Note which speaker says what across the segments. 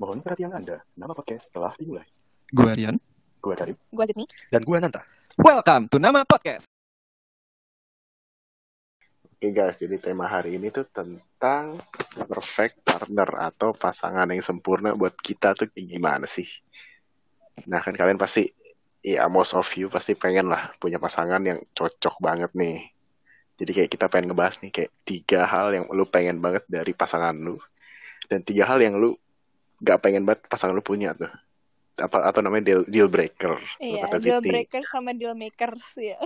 Speaker 1: Mohon perhatian Anda, nama podcast telah dimulai.
Speaker 2: Gue Rian.
Speaker 1: Gue Karim.
Speaker 3: Gue Sydney.
Speaker 4: Dan gue Nanta.
Speaker 2: Welcome to Nama Podcast.
Speaker 1: Oke guys, jadi tema hari ini tuh tentang perfect partner atau pasangan yang sempurna buat kita tuh kayak gimana sih? Nah kan kalian pasti, ya most of you pasti pengen lah punya pasangan yang cocok banget nih. Jadi kayak kita pengen ngebahas nih kayak tiga hal yang lu pengen banget dari pasangan lu. Dan tiga hal yang lu gak pengen banget pasangan lu punya tuh. Apa atau namanya deal, deal breaker.
Speaker 3: Iya,
Speaker 1: kata
Speaker 3: deal
Speaker 1: Siti.
Speaker 3: breaker sama deal makers ya.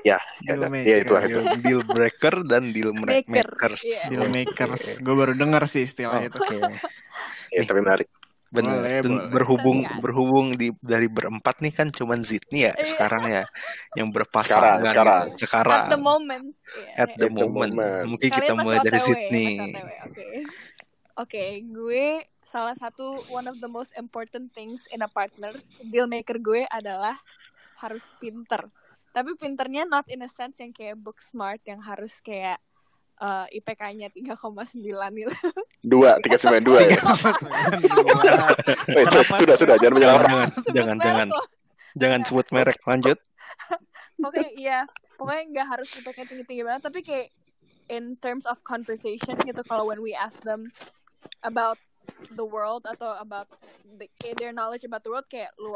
Speaker 1: Ya, ya,
Speaker 4: Deal
Speaker 1: ya itulah itu.
Speaker 4: Deal, deal breaker dan deal
Speaker 3: Maker,
Speaker 4: makers.
Speaker 3: iya.
Speaker 2: Deal makers. Gue baru dengar sih istilah itu.
Speaker 4: Oke.
Speaker 1: Ya, tapi menarik.
Speaker 4: Benar.
Speaker 2: Boleh, boleh.
Speaker 4: berhubung
Speaker 3: Kan.
Speaker 4: berhubung di dari berempat nih kan cuman Zidni ya
Speaker 3: Iya.
Speaker 4: sekarang ya yang berpasangan.
Speaker 1: Sekarang,
Speaker 4: gitu. Sekarang.
Speaker 3: At the moment. Iya.
Speaker 4: At the
Speaker 1: At the
Speaker 4: moment.
Speaker 1: moment.
Speaker 4: Mungkin kita
Speaker 3: Kalian
Speaker 4: mulai
Speaker 3: masih
Speaker 4: dari
Speaker 3: OTW,
Speaker 4: Zidni.
Speaker 3: Oke. Oke, gue salah satu one of the most important things in a partner, deal maker gue adalah harus pinter. Tapi pinternya not in a sense yang kayak book smart yang harus kayak eh, IPK-nya 3,9 gitu.
Speaker 1: Dua, tiga sembilan dua ya. Wait, sudah, sudah, sudah, jangan menyalahkan.
Speaker 4: Jangan, jangan, jangan, sebut merek. Lanjut.
Speaker 3: Pokoknya iya, pokoknya nggak harus IPK tinggi-tinggi banget, tapi kayak in terms of conversation gitu kalau when we ask them about the world atau about the, kayak their knowledge about the world kayak lu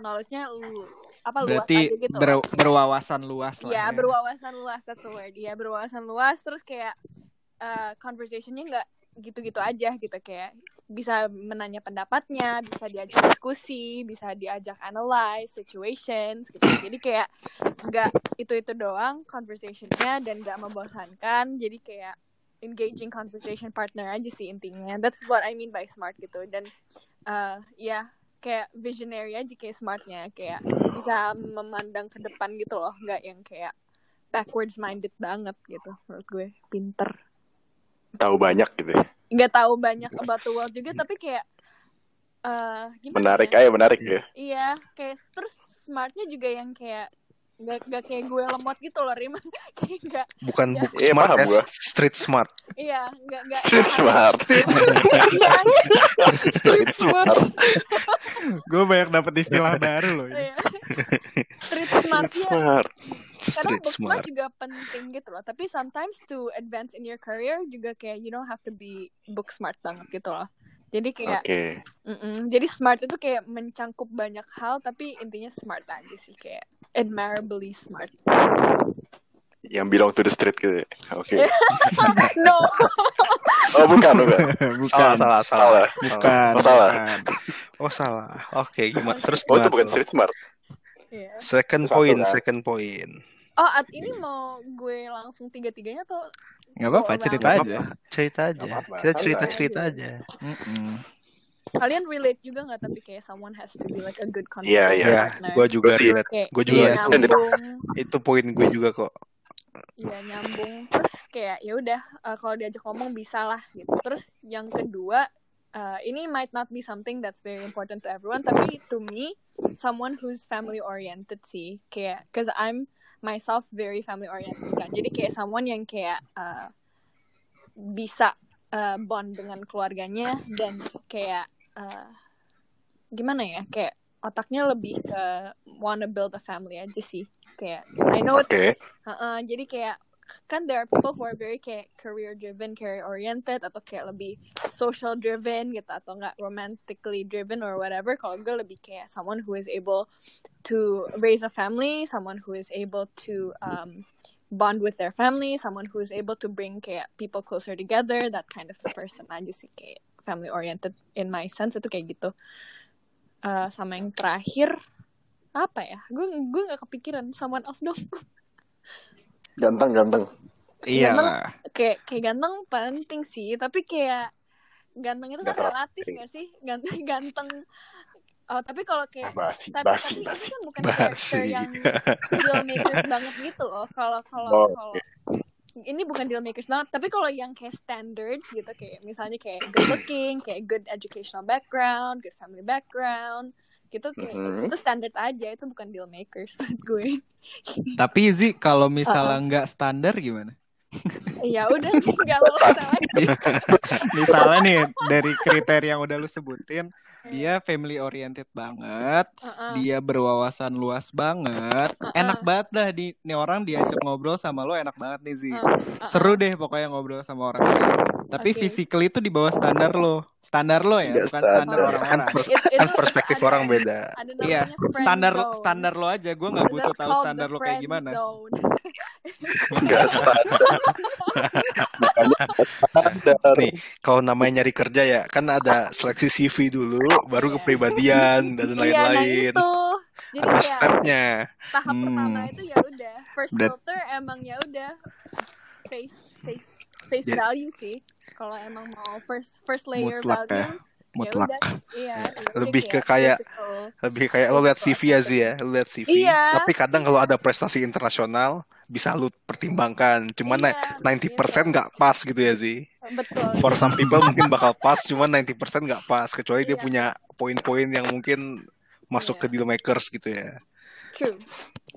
Speaker 3: knowledge-nya lu apa luas
Speaker 2: Berarti
Speaker 3: aja gitu.
Speaker 2: ber- berwawasan luas lah.
Speaker 3: Iya,
Speaker 2: ya.
Speaker 3: berwawasan luas that's the word. Iya, berwawasan luas terus kayak uh, conversation-nya nggak gitu-gitu aja gitu kayak bisa menanya pendapatnya, bisa diajak diskusi, bisa diajak analyze situations gitu. Jadi kayak nggak itu-itu doang conversation-nya dan nggak membosankan. Jadi kayak engaging conversation partner aja sih intinya. That's what I mean by smart gitu. Dan uh, ya kayak visionary aja kayak smartnya kayak bisa memandang ke depan gitu loh nggak yang kayak backwards minded banget gitu menurut gue pinter
Speaker 1: Tahu banyak gitu. ya.
Speaker 3: nggak tahu banyak about the world juga tapi kayak eh gimana
Speaker 1: Menarik
Speaker 3: ya?
Speaker 1: aja, menarik ya.
Speaker 3: iya kayak terus smartnya juga yang kayak nggak nggak kayak gue lemot gitu loh Rim kayak nggak
Speaker 4: Bukan
Speaker 3: Ya.
Speaker 4: book
Speaker 1: Iya,
Speaker 4: smart ya,
Speaker 1: gua.
Speaker 4: street smart.
Speaker 3: iya nggak nggak
Speaker 1: Street smart.
Speaker 3: iya
Speaker 1: Street smart.
Speaker 2: Gue banyak dapet istilah baru loh. ini.
Speaker 3: iya. street smart
Speaker 1: Street
Speaker 3: ya
Speaker 1: smart.
Speaker 3: karena book smart
Speaker 4: smart.
Speaker 3: juga penting gitu loh tapi sometimes to advance in your career juga kayak you don't have to be book smart banget gitu loh jadi kayak
Speaker 1: Oke.
Speaker 3: mm-mm. jadi smart itu kayak mencangkup banyak hal tapi intinya smart aja sih kayak admirably smart
Speaker 1: Yang belong to the street gitu. ya. Oke.
Speaker 3: no
Speaker 1: Oh, bukan, bukan.
Speaker 2: Bukan.
Speaker 4: Salah, salah, salah.
Speaker 1: Salah.
Speaker 2: Bukan.
Speaker 1: Oh, salah.
Speaker 2: bukan.
Speaker 4: Oh salah. Oke, gimana? Terus
Speaker 1: Oh, itu
Speaker 4: gimana
Speaker 1: bukan
Speaker 4: tuh?
Speaker 1: street smart.
Speaker 3: Iya.
Speaker 4: Second
Speaker 1: Satu,
Speaker 4: point,
Speaker 1: kan?
Speaker 4: second point.
Speaker 3: Oh at ini mau gue langsung tiga tiganya tuh
Speaker 2: Nggak apa-apa, cerita aja.
Speaker 4: cerita aja. Kita cerita-cerita aja.
Speaker 2: Mm-mm.
Speaker 3: kalian relate juga nggak tapi kayak someone has to be like a good
Speaker 1: Iya,
Speaker 3: conversation
Speaker 1: iya.
Speaker 4: Ya,
Speaker 3: partner
Speaker 4: gue juga relate.
Speaker 3: kayak
Speaker 4: Gue juga
Speaker 2: Iya,
Speaker 4: itu.
Speaker 3: nyambung
Speaker 4: Itu poin gue juga kok.
Speaker 3: Iya nyambung terus kayak ya udah eh, kalau diajak ngomong bisa lah gitu terus yang kedua eh, ini might not be something that's very important to everyone tapi to me someone who's family oriented sih kayak cause I'm myself very family oriented kan jadi kayak someone yang kayak eh, bisa eh, bond dengan keluarganya dan kayak eh, gimana ya kayak otaknya lebih ke wanna build a family aja sih kayak I know it's
Speaker 1: Oke.
Speaker 3: Heeh, jadi kayak kan there are people who are very kayak career driven, career oriented atau kayak lebih social driven gitu atau enggak romantically driven or whatever. Kalau gue lebih kayak someone who is able to raise a family, someone who is able to um, bond with their family, someone who is able to bring kayak people closer together, that kind of person aja sih kayak family oriented in my sense itu kayak gitu. Eh, sama yang terakhir apa ya? Gue gue nggak kepikiran someone else dong.
Speaker 1: Ganteng, ganteng.
Speaker 2: Iya
Speaker 3: kayak kayak ganteng penting sih tapi kayak ganteng itu kan relatif gak sih ganteng ganteng oh tapi kalau
Speaker 1: Ah,
Speaker 3: kayak
Speaker 1: basi,
Speaker 3: tapi,
Speaker 1: basi,
Speaker 3: tapi
Speaker 1: basi.
Speaker 3: ini kan bukan
Speaker 4: Basi.
Speaker 3: yang deal makers banget gitu loh kalau kalau
Speaker 1: Oh,
Speaker 3: kalau ini bukan deal makers banget tapi kalau yang kayak standards gitu kayak misalnya kayak good looking kayak good educational background good family background gitu kayak
Speaker 1: Mhm.
Speaker 3: itu standard aja itu bukan deal makers menurut gue
Speaker 2: Tapi Zi, kalau misalnya nggak standar gimana?
Speaker 3: ya udah nggak lolos seleksi
Speaker 2: Misalnya nih dari kriteria yang udah lu sebutin, dia family oriented banget,
Speaker 3: Heeh.
Speaker 2: dia berwawasan luas banget,
Speaker 3: Heeh.
Speaker 2: enak banget dah di nih orang diajak ngobrol sama lo enak banget nih Zi.
Speaker 3: Heeh.
Speaker 2: Seru deh pokoknya ngobrol sama orang lain. Tapi
Speaker 3: Oke.
Speaker 2: physically itu di bawah standar lo. Standar lo ya,
Speaker 1: Nggak
Speaker 2: bukan
Speaker 1: standar.
Speaker 2: standar
Speaker 4: Kan,
Speaker 2: orang-orang.
Speaker 4: kan
Speaker 3: itu
Speaker 4: perspektif
Speaker 3: ada-
Speaker 4: orang beda.
Speaker 2: Iya, standar
Speaker 3: zone.
Speaker 2: standar lo aja. Gue nggak butuh tahu standar lo kayak gimana.
Speaker 3: zone.
Speaker 1: Nggak standar.
Speaker 4: Nih, kalau namanya nyari kerja ya, kan ada seleksi CV dulu, baru
Speaker 3: Iya.
Speaker 4: kepribadian dan
Speaker 3: Iya, nah
Speaker 4: lain-lain.
Speaker 3: itu. Jadi
Speaker 4: Ada
Speaker 3: kayak
Speaker 4: stepnya.
Speaker 3: tahap
Speaker 2: Hmm.
Speaker 3: pertama itu ya udah first filter emang ya udah face face face
Speaker 4: Ya.
Speaker 3: value sih. Kalau emang mau first first layer
Speaker 2: Mutlak ya.
Speaker 3: value
Speaker 2: Mutlak.
Speaker 3: udah iya ya udah
Speaker 4: Lebih ke kayak-
Speaker 3: physical.
Speaker 4: Lebih kayak lo lihat CV ya Zi ya, lo lihat CV.
Speaker 3: Iya.
Speaker 4: Tapi kadang kalau ada prestasi internasional bisa lu pertimbangkan. Cuman
Speaker 3: Iya,
Speaker 4: 90%
Speaker 3: gitu.
Speaker 4: nggak pas gitu ya Zi.
Speaker 3: betul
Speaker 4: For some people mungkin bakal pas, cuman 90% nggak pas. Kecuali dia
Speaker 3: Iya.
Speaker 4: punya poin-poin yang mungkin masuk
Speaker 3: Iya.
Speaker 4: ke deal makers gitu ya.
Speaker 3: true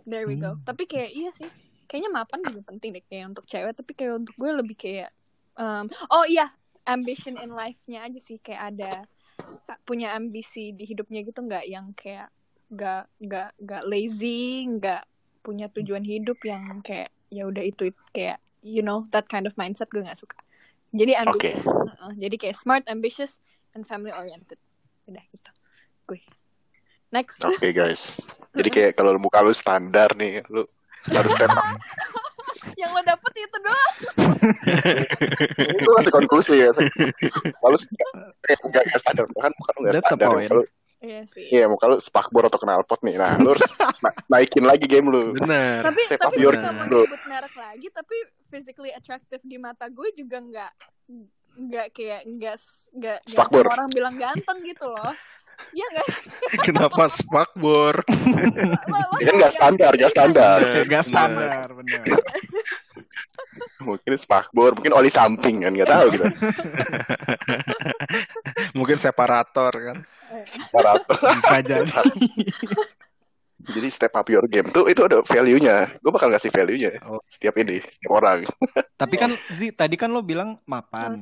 Speaker 3: there we
Speaker 2: Hmm.
Speaker 3: go tapi kayak iya sih kayaknya mapan juga penting deh kayak untuk cewek tapi kayak untuk gue lebih kayak um, oh iya ambition in life-nya aja sih kayak ada punya ambisi di hidupnya gitu nggak yang kayak nggak nggak nggak lazy nggak punya tujuan hidup yang kayak ya udah itu kayak you know that kind of mindset gue nggak suka. Jadi ambitious Heeh, jadi kayak smart ambitious and family oriented. Udah gitu gue. Next.
Speaker 1: Oke guys. Jadi kayak kalau muka lu standar nih, lu harus
Speaker 3: yang lo dapet itu doang
Speaker 1: Itu masih konklusi ya. Kalau eh, enggak enggak standar kan lu
Speaker 2: That's a
Speaker 1: standar. lu,
Speaker 3: iya sih
Speaker 1: iya, muka lu spakbor atau knalpot nih. Nah, lu harus na- naikin lagi game lu.
Speaker 4: Bener.
Speaker 3: tapi
Speaker 1: step
Speaker 3: tapi
Speaker 1: your
Speaker 3: gue nggak mau
Speaker 1: bro.
Speaker 3: nyebut merek lagi tapi physically attractive di mata gue juga nggak nggak kayak nggak nggak nggak orang bilang ganteng gitu loh Iya nggak
Speaker 4: Kenapa spakbor?
Speaker 3: lo, lo
Speaker 1: Dia kan nggak standar, nggak standar.
Speaker 4: Bener,
Speaker 2: Gak
Speaker 4: bener.
Speaker 2: standar, bener.
Speaker 1: Mungkin spakbor, mungkin oli samping kan nggak tahu gitu.
Speaker 4: Mungkin separator kan.
Speaker 1: Separator.
Speaker 2: Bisa jadi.
Speaker 1: Jadi step up your game tuh itu ada value-nya. Gue bakal ngasih value-nya
Speaker 4: Oh.
Speaker 1: setiap ini, setiap orang.
Speaker 2: Tapi kan Zi, tadi kan lo bilang mapan.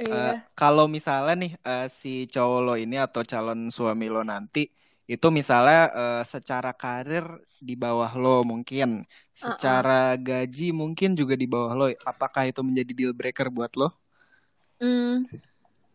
Speaker 2: Eh,
Speaker 3: iya
Speaker 2: kalau misalnya nih eh, si cowok lo ini atau calon suami lo nanti itu misalnya eh, secara karir di bawah lo mungkin, secara gaji mungkin juga di bawah lo. Apakah itu menjadi deal breaker buat lo?
Speaker 3: Hmm,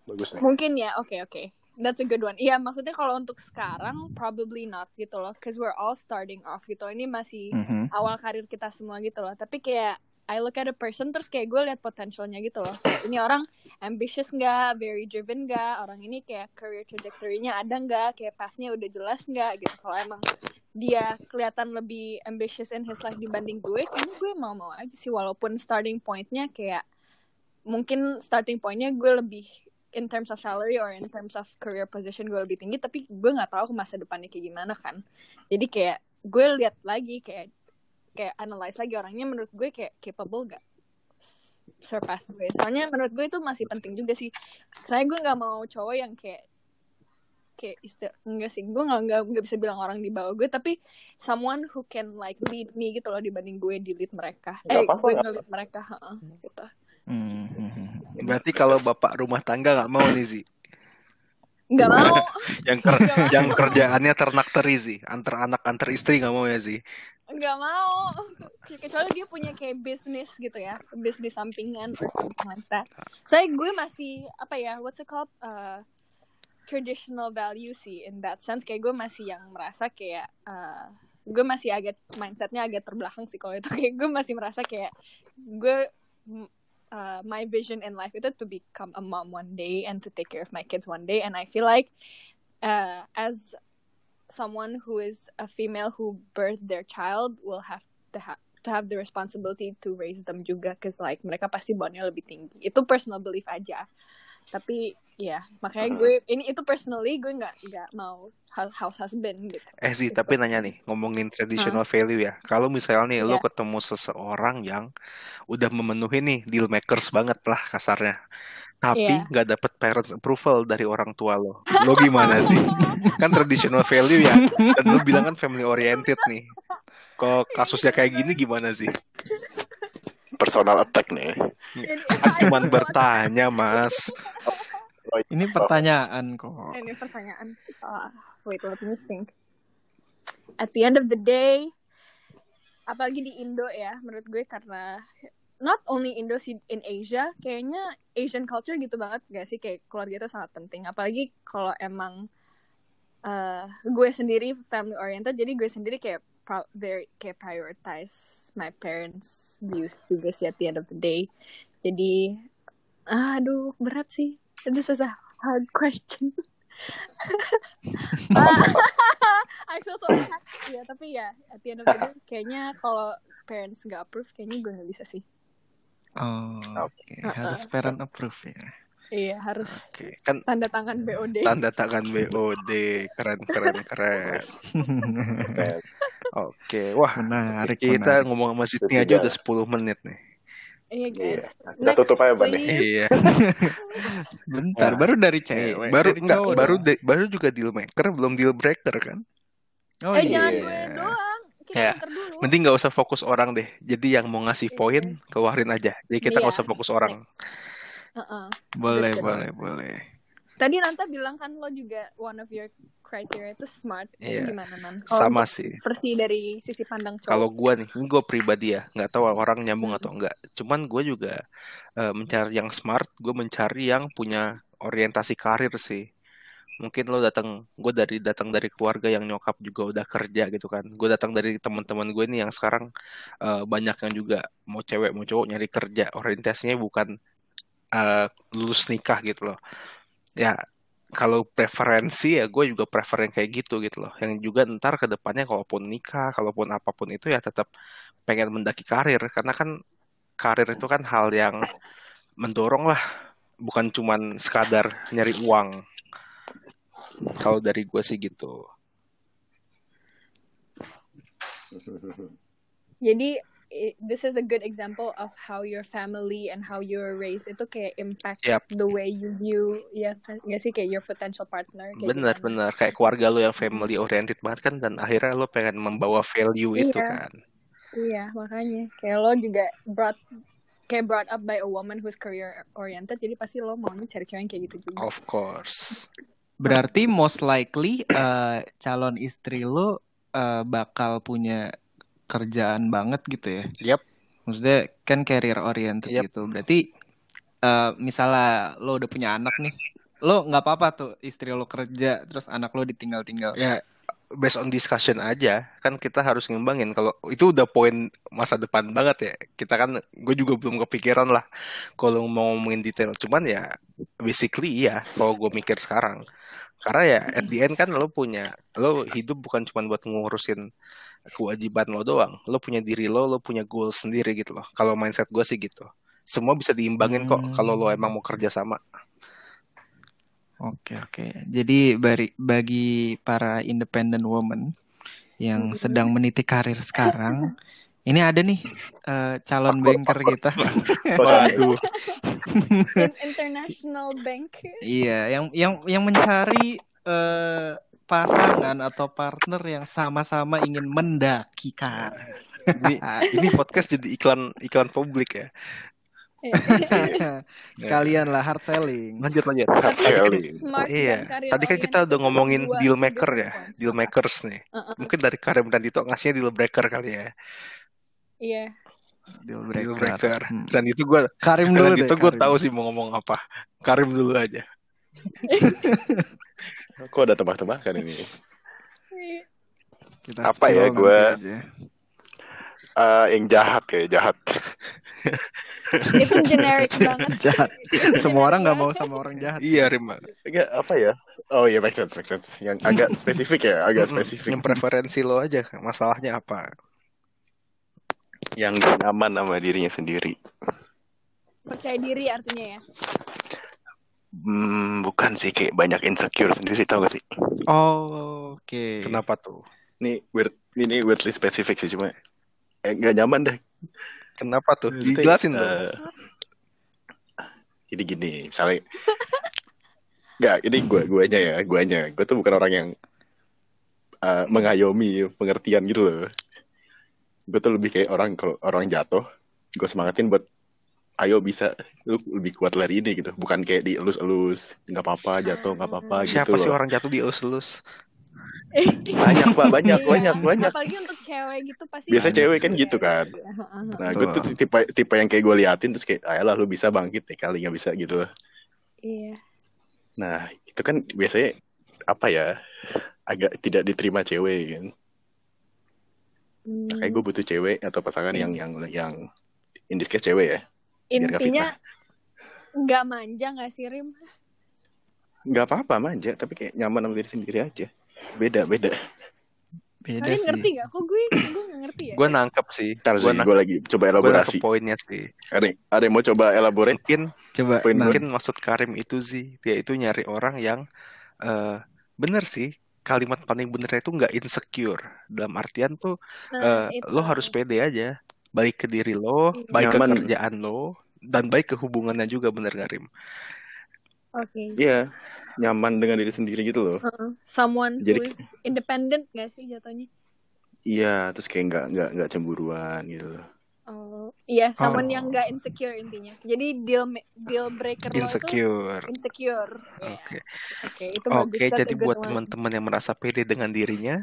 Speaker 1: Bagus nih.
Speaker 3: mungkin ya oke oke That's a good one. Iya, maksudnya kalau untuk sekarang probably not gitu loh, cause we're all starting off gitu. Ini masih
Speaker 2: Mhm.
Speaker 3: awal karir kita semua gitu loh. Tapi kayak I look at a person terus kayak gue lihat potensialnya gitu loh. Kayak ini orang ambitious nggak, very driven nggak, orang ini kayak career trajectory-nya ada nggak, kayak pathnya udah jelas nggak gitu. Kalau emang dia kelihatan lebih ambitious in his life dibanding gue, kayaknya gue mau-mau aja sih. Walaupun starting point-nya kayak mungkin starting point-nya gue lebih in terms of salary or in terms of career position gue lebih tinggi, tapi gue nggak tahu masa depannya kayak gimana kan. Jadi kayak gue lihat lagi kayak kayak analyze lagi orangnya menurut gue kayak capable gak surpass gue. Soalnya menurut gue itu masih penting juga sih. Saya gue nggak mau cowok yang kayak kayak istilah enggak sih. Gue nggak nggak nggak bisa bilang orang di bawah gue tapi someone who can like lead me gitu loh dibanding gue di lead mereka.
Speaker 1: Nggak
Speaker 3: eh
Speaker 1: apa-apa,
Speaker 3: gue nge-lead mereka heeh, gitu.
Speaker 2: Hmm,
Speaker 4: Berarti kalau bapak rumah tangga nggak mau nih Zi,
Speaker 3: nggak mau.
Speaker 4: yang ker- yang kerjaannya ternak teri Zi, antar anak antar istri nggak mau ya Zi.
Speaker 3: Nggak mau. Kecuali dia punya kayak bisnis gitu ya bisnis sampingan or something saya gue masih apa ya what's it called? Uh, traditional value sih in that sense. Kayak gue masih yang merasa kayak uh, gue masih agak mindsetnya agak terbelakang sih kalau itu. Kayak gue masih merasa kayak gue uh, my vision in life itu to become a mom one day and to take care of my kids one day. And I feel like uh, as someone who is a female who birthed their child will have to have to have the responsibility to raise them juga cause like mereka pasti bondnya lebih tinggi. Itu personal belief aja tapi ya makanya gue ini itu personally gue nggak nggak mau hou- house husband gitu
Speaker 4: Eh Zi, tapi nanya nih, ngomongin traditional value ya. Kalau misalnya nih lo
Speaker 3: Iya.
Speaker 4: ketemu seseorang yang udah memenuhi nih deal makers banget lah kasarnya. Tapi
Speaker 3: Iya.
Speaker 4: nggak dapet parents approval dari orang tua lo. Lo gimana sih? Kan traditional value ya. Dan lo bilang kan family oriented nih. Kalau kasusnya kayak gini gimana sih?
Speaker 1: Personal attack nih.
Speaker 3: Ini,
Speaker 4: Cuman bertanya, Mas.
Speaker 2: Ini pertanyaan kok.
Speaker 3: Ini pertanyaan. Ah, wait, let me think. At the end of the day, apalagi di Indo ya, menurut gue karena not only Indo sih in Asia, kayaknya Asian culture gitu banget gak sih kayak keluarga itu sangat penting. Apalagi kalau emang eh, gue sendiri family oriented, jadi gue sendiri kayak very kayak prioritize my parents views juga sih at the end of the day. Jadi, aduh berat sih. This is a hard question. I feel so bad. Ya, tapi ya, at the end of the day, kayaknya kalau parents nggak approve, kayaknya gue nggak bisa sih.
Speaker 2: Oh, oke. Harus
Speaker 3: Uh-uh.
Speaker 2: parent approve ya.
Speaker 3: Iya, harus
Speaker 4: Oke, kan
Speaker 3: tanda tangan BOD.
Speaker 4: tanda tangan BOD keren keren keren.
Speaker 1: Keren.
Speaker 4: Oke, wah
Speaker 2: menarik,
Speaker 4: kita
Speaker 2: menarik.
Speaker 4: ngomong sama Sydney aja udah 10 menit nih.
Speaker 3: Iya,
Speaker 1: Iya.
Speaker 3: guys.
Speaker 1: Kita tutup aja, Ban, nih.
Speaker 3: please.
Speaker 4: Iya.
Speaker 2: Bentar,
Speaker 1: Nah.
Speaker 2: baru dari
Speaker 4: Nih,
Speaker 2: cewek.
Speaker 4: baru
Speaker 2: dari
Speaker 4: enggak baru de- baru juga deal maker belum deal breaker kan?
Speaker 2: Oh
Speaker 3: eh,
Speaker 2: iya.
Speaker 3: jangan gue doang. Kita
Speaker 4: Ya,
Speaker 3: dulu.
Speaker 4: Mending nggak usah fokus orang deh. Jadi yang mau ngasih poin keluarin aja. Jadi kita nggak
Speaker 3: Iya.
Speaker 4: usah fokus orang.
Speaker 3: Uh-uh.
Speaker 2: Boleh,
Speaker 3: Betul.
Speaker 2: boleh, boleh.
Speaker 3: Tadi Nanta bilang kan lo juga one of your criteria itu smart. Itu
Speaker 4: Iya.
Speaker 3: gimana, Nan? Kalau
Speaker 4: Sama sih.
Speaker 3: Versi dari sisi pandang cowok.
Speaker 4: Kalau gua nih, ini gue pribadi ya, nggak tahu orang nyambung atau enggak. Cuman gue juga eh, mencari yang smart, gue mencari yang punya orientasi karir sih. Mungkin lo datang, gue dari datang dari keluarga yang nyokap juga udah kerja gitu kan. Gue datang dari teman-teman gue nih yang sekarang eh, banyak yang juga mau cewek mau cowok nyari kerja. Orientasinya bukan eh, lulus nikah gitu loh. Ya kalau preferensi ya gue juga prefer yang kayak gitu gitu loh. Yang juga ntar ke depannya kalaupun nikah, kalaupun apa pun itu ya tetap pengen mendaki karir karena kan karir itu kan hal yang mendorong lah, bukan cuman sekadar nyari uang. Kalau dari gue sih gitu.
Speaker 3: Jadi i- this is a good example of how your family and how you were raised itu kayak impact
Speaker 4: Yap.
Speaker 3: the way you view ya kan nggak sih kayak your potential partner kayak
Speaker 4: Bener
Speaker 3: gimana.
Speaker 4: bener kayak keluarga lo yang family oriented banget kan dan akhirnya lo pengen membawa value itu
Speaker 3: Iya.
Speaker 4: kan.
Speaker 3: Iya makanya kayak lo juga brought kayak brought up by a woman who's career oriented jadi pasti lo maunya cari cewek yang kayak gitu juga.
Speaker 4: Of course.
Speaker 2: Berarti most likely eh, calon istri lo eh, bakal punya kerjaan banget gitu ya.
Speaker 4: Yap.
Speaker 2: Maksudnya kan career oriented
Speaker 4: Yap.
Speaker 2: gitu. Berarti eh, misalnya lo udah punya anak nih, lo nggak apa-apa tuh istri lo kerja terus anak lo ditinggal-tinggal.
Speaker 4: Ya based on discussion aja. Kan kita harus ngimbangin kalau itu udah poin masa depan banget ya. Kita kan gue juga belum kepikiran lah kalau mau ngomongin detail. Cuman ya basically iya kalau gue mikir sekarang. Karena ya at the end kan lo punya lo hidup bukan cuma buat ngurusin kewajiban lo doang. Lo punya diri lo lo punya goal sendiri gitu loh. Kalau mindset gue sih gitu. Semua bisa diimbangin kok
Speaker 2: Hmm.
Speaker 4: kalau lo emang mau kerja sama
Speaker 2: Oke oke. Jadi bari- bagi para independent woman yang
Speaker 3: Mhm.
Speaker 2: sedang meniti karir sekarang, ini ada nih eh, calon banker kita.
Speaker 4: waduh
Speaker 3: In- international bank.
Speaker 2: Iya, yang yang yang mencari eh, pasangan atau partner yang sama-sama ingin mendaki karir.
Speaker 4: ini ini podcast jadi iklan iklan publik ya
Speaker 2: Sekalian lah hard selling.
Speaker 4: lanjut lanjut
Speaker 1: Hard selling.
Speaker 3: Smart
Speaker 4: Iya,
Speaker 3: dan career
Speaker 4: tadi kan kita udah
Speaker 3: itu
Speaker 4: ngomongin
Speaker 3: dua-
Speaker 4: deal
Speaker 3: dua
Speaker 4: maker ya,
Speaker 3: points.
Speaker 4: deal makers nih.
Speaker 3: Uh-uh.
Speaker 4: Mungkin dari Karim dan Dito ngasihnya deal breaker kali ya,
Speaker 3: Iya.
Speaker 2: Deal
Speaker 4: deal
Speaker 2: breaker.
Speaker 4: breaker.
Speaker 2: Hmm.
Speaker 4: Dan itu gue,
Speaker 2: Karim
Speaker 4: dan
Speaker 2: dulu
Speaker 4: itu
Speaker 2: deh.
Speaker 4: gue tahu sih mau ngomong apa. Karim dulu aja.
Speaker 1: Kok ada tebak-tebakan ini?
Speaker 2: Kita
Speaker 1: Apa ya,
Speaker 2: spill
Speaker 1: Eh, yang jahat kayak jahat.
Speaker 3: itu generic banget.
Speaker 2: Jahat. Semua orang nggak mau sama orang jahat.
Speaker 4: Iya, Rim.
Speaker 1: Enggak apa ya? Oh iya make sense, make sense. Yang agak spesifik ya, agak spesifik.
Speaker 4: Yang preferensi lo aja, masalahnya apa?
Speaker 1: Yang nyaman sama dirinya sendiri.
Speaker 3: Percaya diri artinya ya.
Speaker 1: Hmm, bukan sih kayak banyak insecure sendiri tau gak sih?
Speaker 2: Oh, oke.
Speaker 4: Kenapa tuh?
Speaker 1: Ini weird, ini weirdly spesifik sih cuma eh, nggak nyaman deh.
Speaker 4: Kenapa tuh? Dijelasin dong.
Speaker 1: eh, jadi gini, misalnya nggak ini gua guanya ya, guanya. Gue tuh bukan orang yang eh, mengayomi pengertian gitu loh. Gue tuh lebih kayak orang kalau orang jatuh, gue semangatin buat ayo bisa lu lebih kuat lari ini gitu bukan kayak dielus-elus nggak apa-apa jatuh nggak apa-apa gitu
Speaker 4: Siapa sih orang jatuh di elus-elus?
Speaker 1: Banyak pak banyak
Speaker 3: Iya.
Speaker 1: banyak banyak
Speaker 3: Apalagi untuk cewek gitu pasti.
Speaker 1: biasa
Speaker 2: Banyak
Speaker 1: cewek
Speaker 3: sih.
Speaker 1: kan gitu kan
Speaker 3: Iya, heeh.
Speaker 1: nah gue tuh tipe tipe yang kayak gue liatin terus kayak ayolah lu bisa bangkit nih kali nggak bisa gitu
Speaker 3: Iya.
Speaker 1: nah itu kan biasanya apa ya agak tidak diterima cewek kan
Speaker 3: Hmm.
Speaker 1: kayak gue butuh cewek atau pasangan yang yang yang in this case cewek ya
Speaker 3: Intinya nggak manja nggak sih Rim?
Speaker 1: nggak apa-apa manja tapi kayak nyaman sama diri sendiri aja beda beda
Speaker 2: Beda
Speaker 3: Kalian
Speaker 2: sih.
Speaker 3: ngerti gak? Kok gue gue ngerti ya?
Speaker 4: Gue nangkep sih.
Speaker 1: Ntar
Speaker 4: Gue
Speaker 1: sih gue lagi coba elaborasi
Speaker 4: poinnya sih.
Speaker 1: ada ada yang mau coba elaborate
Speaker 4: Mungkin
Speaker 2: Coba.
Speaker 1: Poin
Speaker 2: nah,
Speaker 4: mungkin maksud Karim itu sih dia itu nyari orang yang eh bener sih kalimat paling benernya itu nggak insecure dalam artian tuh
Speaker 3: Nah, itu.
Speaker 4: lo harus pede aja baik ke diri lo
Speaker 3: Iya.
Speaker 4: baik
Speaker 1: Nyaman.
Speaker 4: ke kerjaan lo dan baik ke hubungannya juga bener Karim
Speaker 3: Oke.
Speaker 1: Iya, nyaman dengan diri sendiri gitu loh.
Speaker 3: Heeh. Someone
Speaker 1: Jadi-
Speaker 3: who is independent gak sih jatuhnya?
Speaker 1: Iya, terus kayak nggak nggak nggak cemburuan gitu loh.
Speaker 3: Oh, iya, someone
Speaker 2: Oh.
Speaker 3: yang gak insecure intinya. Jadi deal deal breaker lo itu
Speaker 4: insecure
Speaker 3: insecure. Iya.
Speaker 4: oke
Speaker 3: Oke, itu bagus.
Speaker 4: oke jadi buat teman-teman yang merasa pede dengan dirinya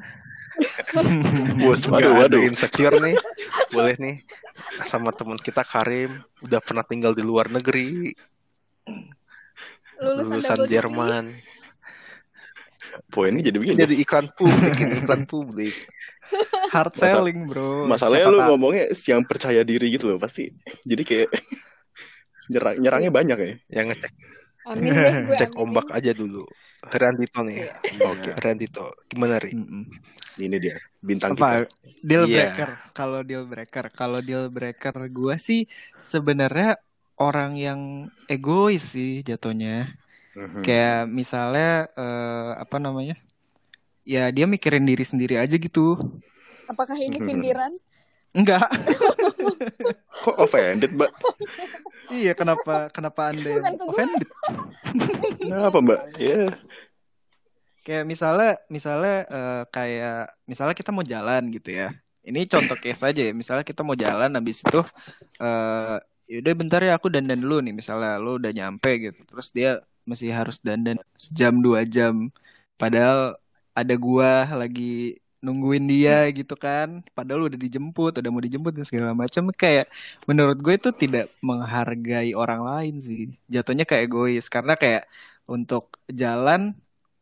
Speaker 1: Bos,
Speaker 4: nggak
Speaker 1: waduh,
Speaker 4: ada
Speaker 1: waduh.
Speaker 4: insecure nih boleh nih sama teman kita Karim udah pernah tinggal di luar negeri
Speaker 3: lulusan,
Speaker 4: lulusan. Jerman
Speaker 1: Poinnya jadi begini.
Speaker 4: jadi iklan publik ini iklan publik
Speaker 2: Hard
Speaker 1: Masa-
Speaker 2: selling, bro.
Speaker 1: Masalahnya
Speaker 2: Siapa
Speaker 1: lu
Speaker 2: tahu-
Speaker 1: ngomongnya yang percaya diri gitu loh pasti. Jadi kayak nyerang nyerangnya banyak ya.
Speaker 4: yang ngecek
Speaker 3: Amin deh gue
Speaker 4: cek
Speaker 3: aminin.
Speaker 4: ombak aja dulu Randito nih
Speaker 3: Iya.
Speaker 1: Oke,
Speaker 4: Randito gimana ri
Speaker 1: ini dia bintang kita.
Speaker 2: apa deal
Speaker 4: Iya.
Speaker 2: breaker kalau deal breaker kalau deal breaker gue sih sebenarnya orang yang egois sih jatuhnya
Speaker 1: Mhm.
Speaker 2: kayak misalnya eh, apa namanya ya dia mikirin diri sendiri aja gitu
Speaker 3: Apakah ini
Speaker 1: Mhm.
Speaker 3: sindiran?
Speaker 2: enggak
Speaker 1: Kok offended, Mbak?
Speaker 2: iya kenapa kenapa anda yang offended
Speaker 1: Kenapa, Mbak? Ya.
Speaker 2: kayak misalnya misalnya eh, kayak misalnya kita mau jalan gitu ya ini contoh case aja ya misalnya kita mau jalan habis itu eh yaudah bentar ya aku dandan dulu nih misalnya lo udah nyampe gitu. Terus dia masih harus dandan sejam dua jam. Padahal ada gua lagi nungguin dia gitu kan. Padahal udah dijemput udah mau dijemput dan segala macam. Kayak menurut gue itu tidak menghargai orang lain sih. Jatuhnya kayak egois. Karena kayak untuk jalan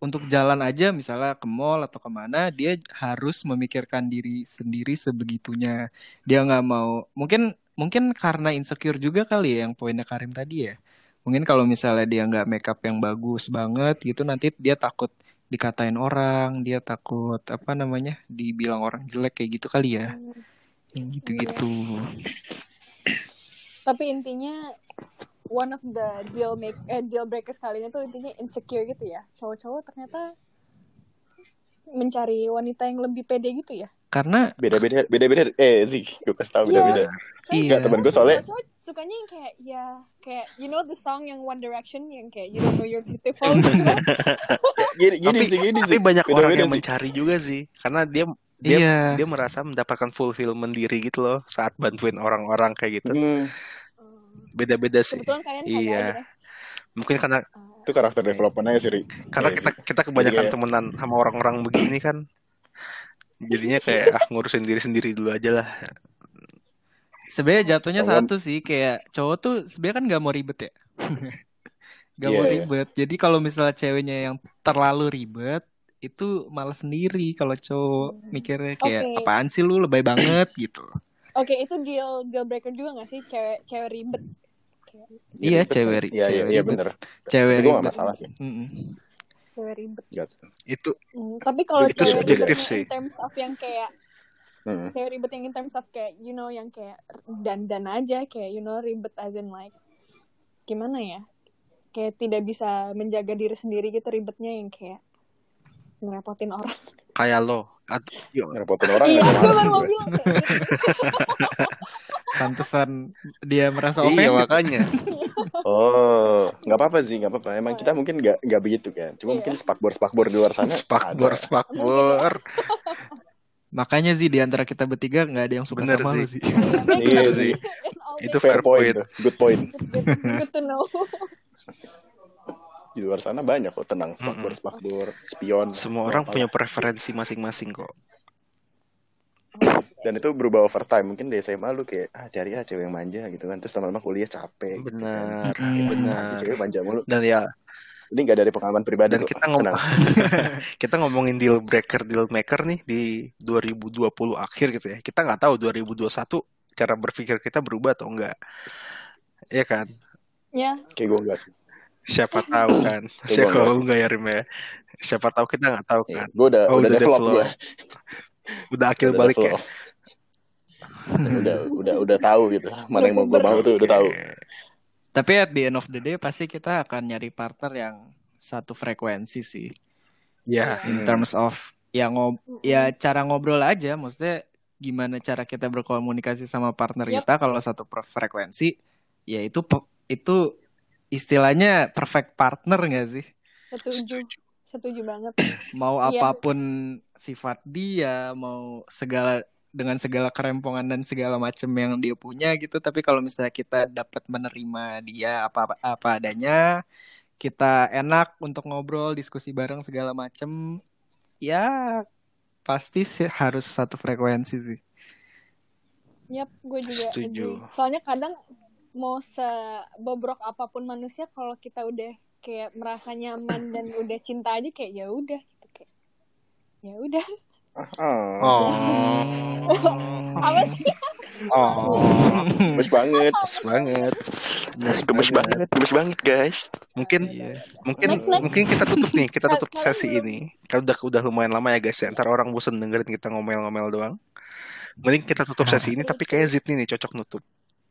Speaker 2: untuk jalan aja misalnya ke mall atau ke mana dia harus memikirkan diri sendiri sebegitunya. Dia nggak mau mungkin mungkin karena insecure juga kali ya yang poinnya Karim tadi ya. Mungkin kalau misalnya dia nggak makeup yang bagus banget gitu nanti dia takut dikatain orang dia takut apa namanya dibilang orang jelek kayak gitu kali ya. Yang gitu-gitu.
Speaker 3: Tapi intinya one of the deal make eh, deal breakers kali ini tuh intinya insecure gitu ya. Cowok-cowok ternyata mencari wanita yang lebih pede gitu ya.
Speaker 2: Karena
Speaker 1: Beda-beda beda-beda. Eh, sih, gue kasih tahu beda-beda.
Speaker 3: Soalnya
Speaker 2: Iya.
Speaker 1: Enggak, temen gue soalnya
Speaker 3: sukanya yang kayak ya kayak you know the song yang One Direction yang kayak you don't know you're beautiful
Speaker 1: gini, gini
Speaker 4: tapi
Speaker 1: sih, gini
Speaker 4: tapi
Speaker 1: sih.
Speaker 4: banyak orang
Speaker 1: Beda-beda
Speaker 4: yang
Speaker 1: sih.
Speaker 4: mencari juga sih karena dia dia
Speaker 2: iya
Speaker 4: dia merasa mendapatkan fulfillment diri gitu loh saat bantuin orang-orang kayak gitu
Speaker 1: Hmm,
Speaker 4: beda-beda sih
Speaker 3: Kebetulan kalian
Speaker 4: Iya.
Speaker 3: aja.
Speaker 4: mungkin karena
Speaker 1: itu karakter development aja sih, Ri.
Speaker 4: karena
Speaker 1: Iya
Speaker 4: kita
Speaker 1: sih.
Speaker 4: kita kebanyakan
Speaker 1: kayak-
Speaker 4: temenan sama orang-orang begini kan jadinya kayak ah ngurusin diri sendiri dulu aja lah
Speaker 2: sebenarnya jatuhnya
Speaker 1: Kalau-
Speaker 2: satu sih kayak cowok tuh sebenarnya kan nggak mau ribet ya nggak mau
Speaker 1: Iya.
Speaker 2: ribet jadi kalau misalnya ceweknya yang terlalu ribet itu malah sendiri kalau cowok mikirnya kayak
Speaker 3: Oke.
Speaker 2: apaan sih lu lebay banget gitu
Speaker 3: Oke, itu deal deal breaker juga gak sih cewek cewek ribet?
Speaker 2: Iya,
Speaker 1: ribet
Speaker 2: cewek
Speaker 1: kan.
Speaker 2: ri-
Speaker 1: Iya, iya,
Speaker 2: cewek
Speaker 1: iya
Speaker 2: ribet.
Speaker 1: bener.
Speaker 2: cewek
Speaker 1: gak
Speaker 2: ribet
Speaker 1: masalah sih.
Speaker 2: Mm-mm.
Speaker 3: Cewek ribet.
Speaker 1: Nggak.
Speaker 4: itu
Speaker 3: Hmm, tapi kalau
Speaker 4: Itu
Speaker 3: cewek
Speaker 4: subjektif sih.
Speaker 3: in terms of yang kayak
Speaker 1: Hmm.
Speaker 3: cewek ribet yang in terms of kayak you know yang kayak dandan aja kayak you know ribet as in like gimana ya? Kayak tidak bisa menjaga diri sendiri gitu ribetnya yang kayak ngerepotin orang.
Speaker 4: kayak lo Ad- yuk,
Speaker 1: Ngerepotin orang
Speaker 3: iya, gue
Speaker 1: malas
Speaker 3: baru mau bilang kayak gitu.
Speaker 2: pantesan dia merasa
Speaker 4: iya
Speaker 2: offended
Speaker 4: makanya
Speaker 1: Oh, nggak apa-apa sih, nggak apa-apa. Emang kita mungkin nggak nggak begitu kan. Cuma
Speaker 3: Iya.
Speaker 1: mungkin spakbor-spakbor di luar sana.
Speaker 4: spakbor spakbor
Speaker 2: makanya sih di antara kita bertiga nggak ada yang suka
Speaker 4: Bener
Speaker 2: sama
Speaker 4: sih.
Speaker 2: lu sih
Speaker 1: Iya sih.
Speaker 4: Itu
Speaker 1: Fair
Speaker 4: fair
Speaker 1: point, good point.
Speaker 3: good, good to know.
Speaker 1: Di luar sana banyak kok tenang, spakbor, spakbor, spion.
Speaker 4: Semua orang punya preferensi masing-masing kok.
Speaker 1: Dan itu berubah over time. Mungkin di SMA lu kayak, ah cari ah cewek yang manja gitu kan. Terus lama-lama kuliah capek. gitu kan.
Speaker 4: Benar,
Speaker 1: Terus kayak,
Speaker 4: benar.
Speaker 1: "Ah, si cewek manja mulu.
Speaker 4: Dan ya,
Speaker 1: Ini gak dari pengalaman pribadi
Speaker 4: dan kita ngomong kita ngomongin deal breaker, deal maker nih di 2020 akhir gitu ya. Kita nggak tahu 2021 cara berpikir kita berubah atau enggak. Iya kan?
Speaker 3: Ya,
Speaker 1: Kayak gue enggak sih.
Speaker 4: Siapa tahu kan? Siapa tahu
Speaker 1: sih.
Speaker 4: enggak ya Rim ya? Siapa tahu kita nggak tahu
Speaker 1: Iya,
Speaker 4: kan?
Speaker 1: gue udah,
Speaker 4: Oh,
Speaker 1: udah,
Speaker 4: udah
Speaker 1: develop,
Speaker 4: develop.
Speaker 1: gue.
Speaker 4: Udah akil
Speaker 1: Udah
Speaker 4: balik ya.
Speaker 1: Udah, udah, udah tahu gitu. Mana yang mau gue mau tuh udah tahu.
Speaker 4: Oke.
Speaker 2: Tapi at the end of the day pasti kita akan nyari partner yang satu frekuensi sih.
Speaker 4: Ya,
Speaker 3: Iya.
Speaker 2: In terms of ya ngob ya cara ngobrol aja, maksudnya gimana cara kita berkomunikasi sama partner
Speaker 3: Yap.
Speaker 2: kita kalau satu per- frekuensi, ya itu itu istilahnya perfect partner nggak sih?
Speaker 3: setuju. Setuju banget.
Speaker 2: Mau
Speaker 3: Iya.
Speaker 2: apa pun sifat dia, mau segala dengan segala kerempongan dan segala macam yang dia punya gitu, tapi kalau misalnya kita dapat menerima dia apa apa adanya, kita enak untuk ngobrol, diskusi bareng segala macem, ya pasti sih harus satu frekuensi sih.
Speaker 3: Yap, gue juga
Speaker 4: Setuju.
Speaker 3: agree. Soalnya kadang mau sebobrok apa pun manusia kalau kita udah kayak merasa nyaman dan udah cinta aja kayak ya udah gitu kayak ya udah
Speaker 1: Ah,
Speaker 4: Oh.
Speaker 3: apa sih
Speaker 4: Oh.
Speaker 1: gemes banget.
Speaker 4: Gemes banget.
Speaker 1: Gemes banget, gemes banget guys.
Speaker 4: Mungkin
Speaker 2: Iya.
Speaker 4: mungkin
Speaker 3: Next, next.
Speaker 4: mungkin kita tutup nih, kita tutup sesi ini. Kalau udah udah lumayan lama ya guys ya. Ntar orang bosen dengerin kita ngomel-ngomel doang. Mending kita tutup sesi ini tapi kayak Zidni nih cocok nutup.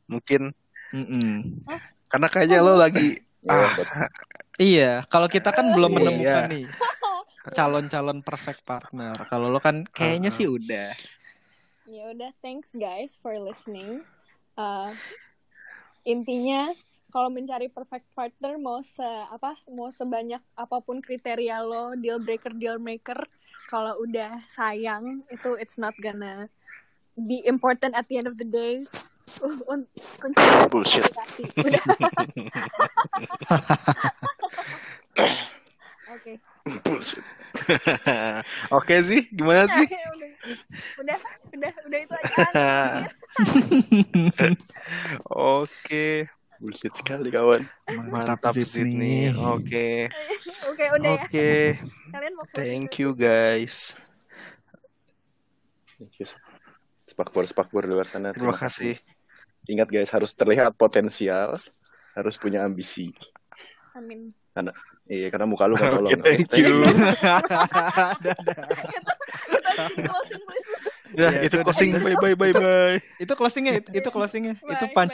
Speaker 4: Mungkin
Speaker 2: Mm-mm.
Speaker 4: karena kayaknya lo lagi
Speaker 1: Ya,
Speaker 4: ah
Speaker 2: Iya, kalau kita kan belum
Speaker 1: Iya.
Speaker 2: menemukan nih calon-calon perfect partner. Kalau lo kan kayaknya
Speaker 4: Ah.
Speaker 2: sih udah.
Speaker 3: ya udah thanks guys for listening Uh, intinya kalau mencari perfect partner mau se apa mau sebanyak apa pun kriteria lo deal breaker deal maker kalau udah sayang itu it's not gonna be important at the end of the day Uh,
Speaker 1: Bullshit.
Speaker 3: udah oke
Speaker 1: Bullshit.
Speaker 4: Oke sih, gimana sih?
Speaker 3: udah udah udah udah itu aja
Speaker 4: Oke,
Speaker 1: Bullshit sekali kawan.
Speaker 4: mantap Zidni. Oke.
Speaker 3: oke udah ya
Speaker 4: Oke,
Speaker 3: kalian mau
Speaker 4: thank you guys.
Speaker 1: Thank you. Spakbor, spakbor luar sana.
Speaker 4: Terima kasih.
Speaker 1: Ingat guys, harus terlihat potensial, harus punya ambisi.
Speaker 3: amin
Speaker 1: Iya, karena muka lu gak tolong.
Speaker 4: Oke, thank you. Ya, itu
Speaker 2: udah.
Speaker 4: closing. Bye bye bye bye.
Speaker 2: Itu closingnya, itu, closingnya, itu punch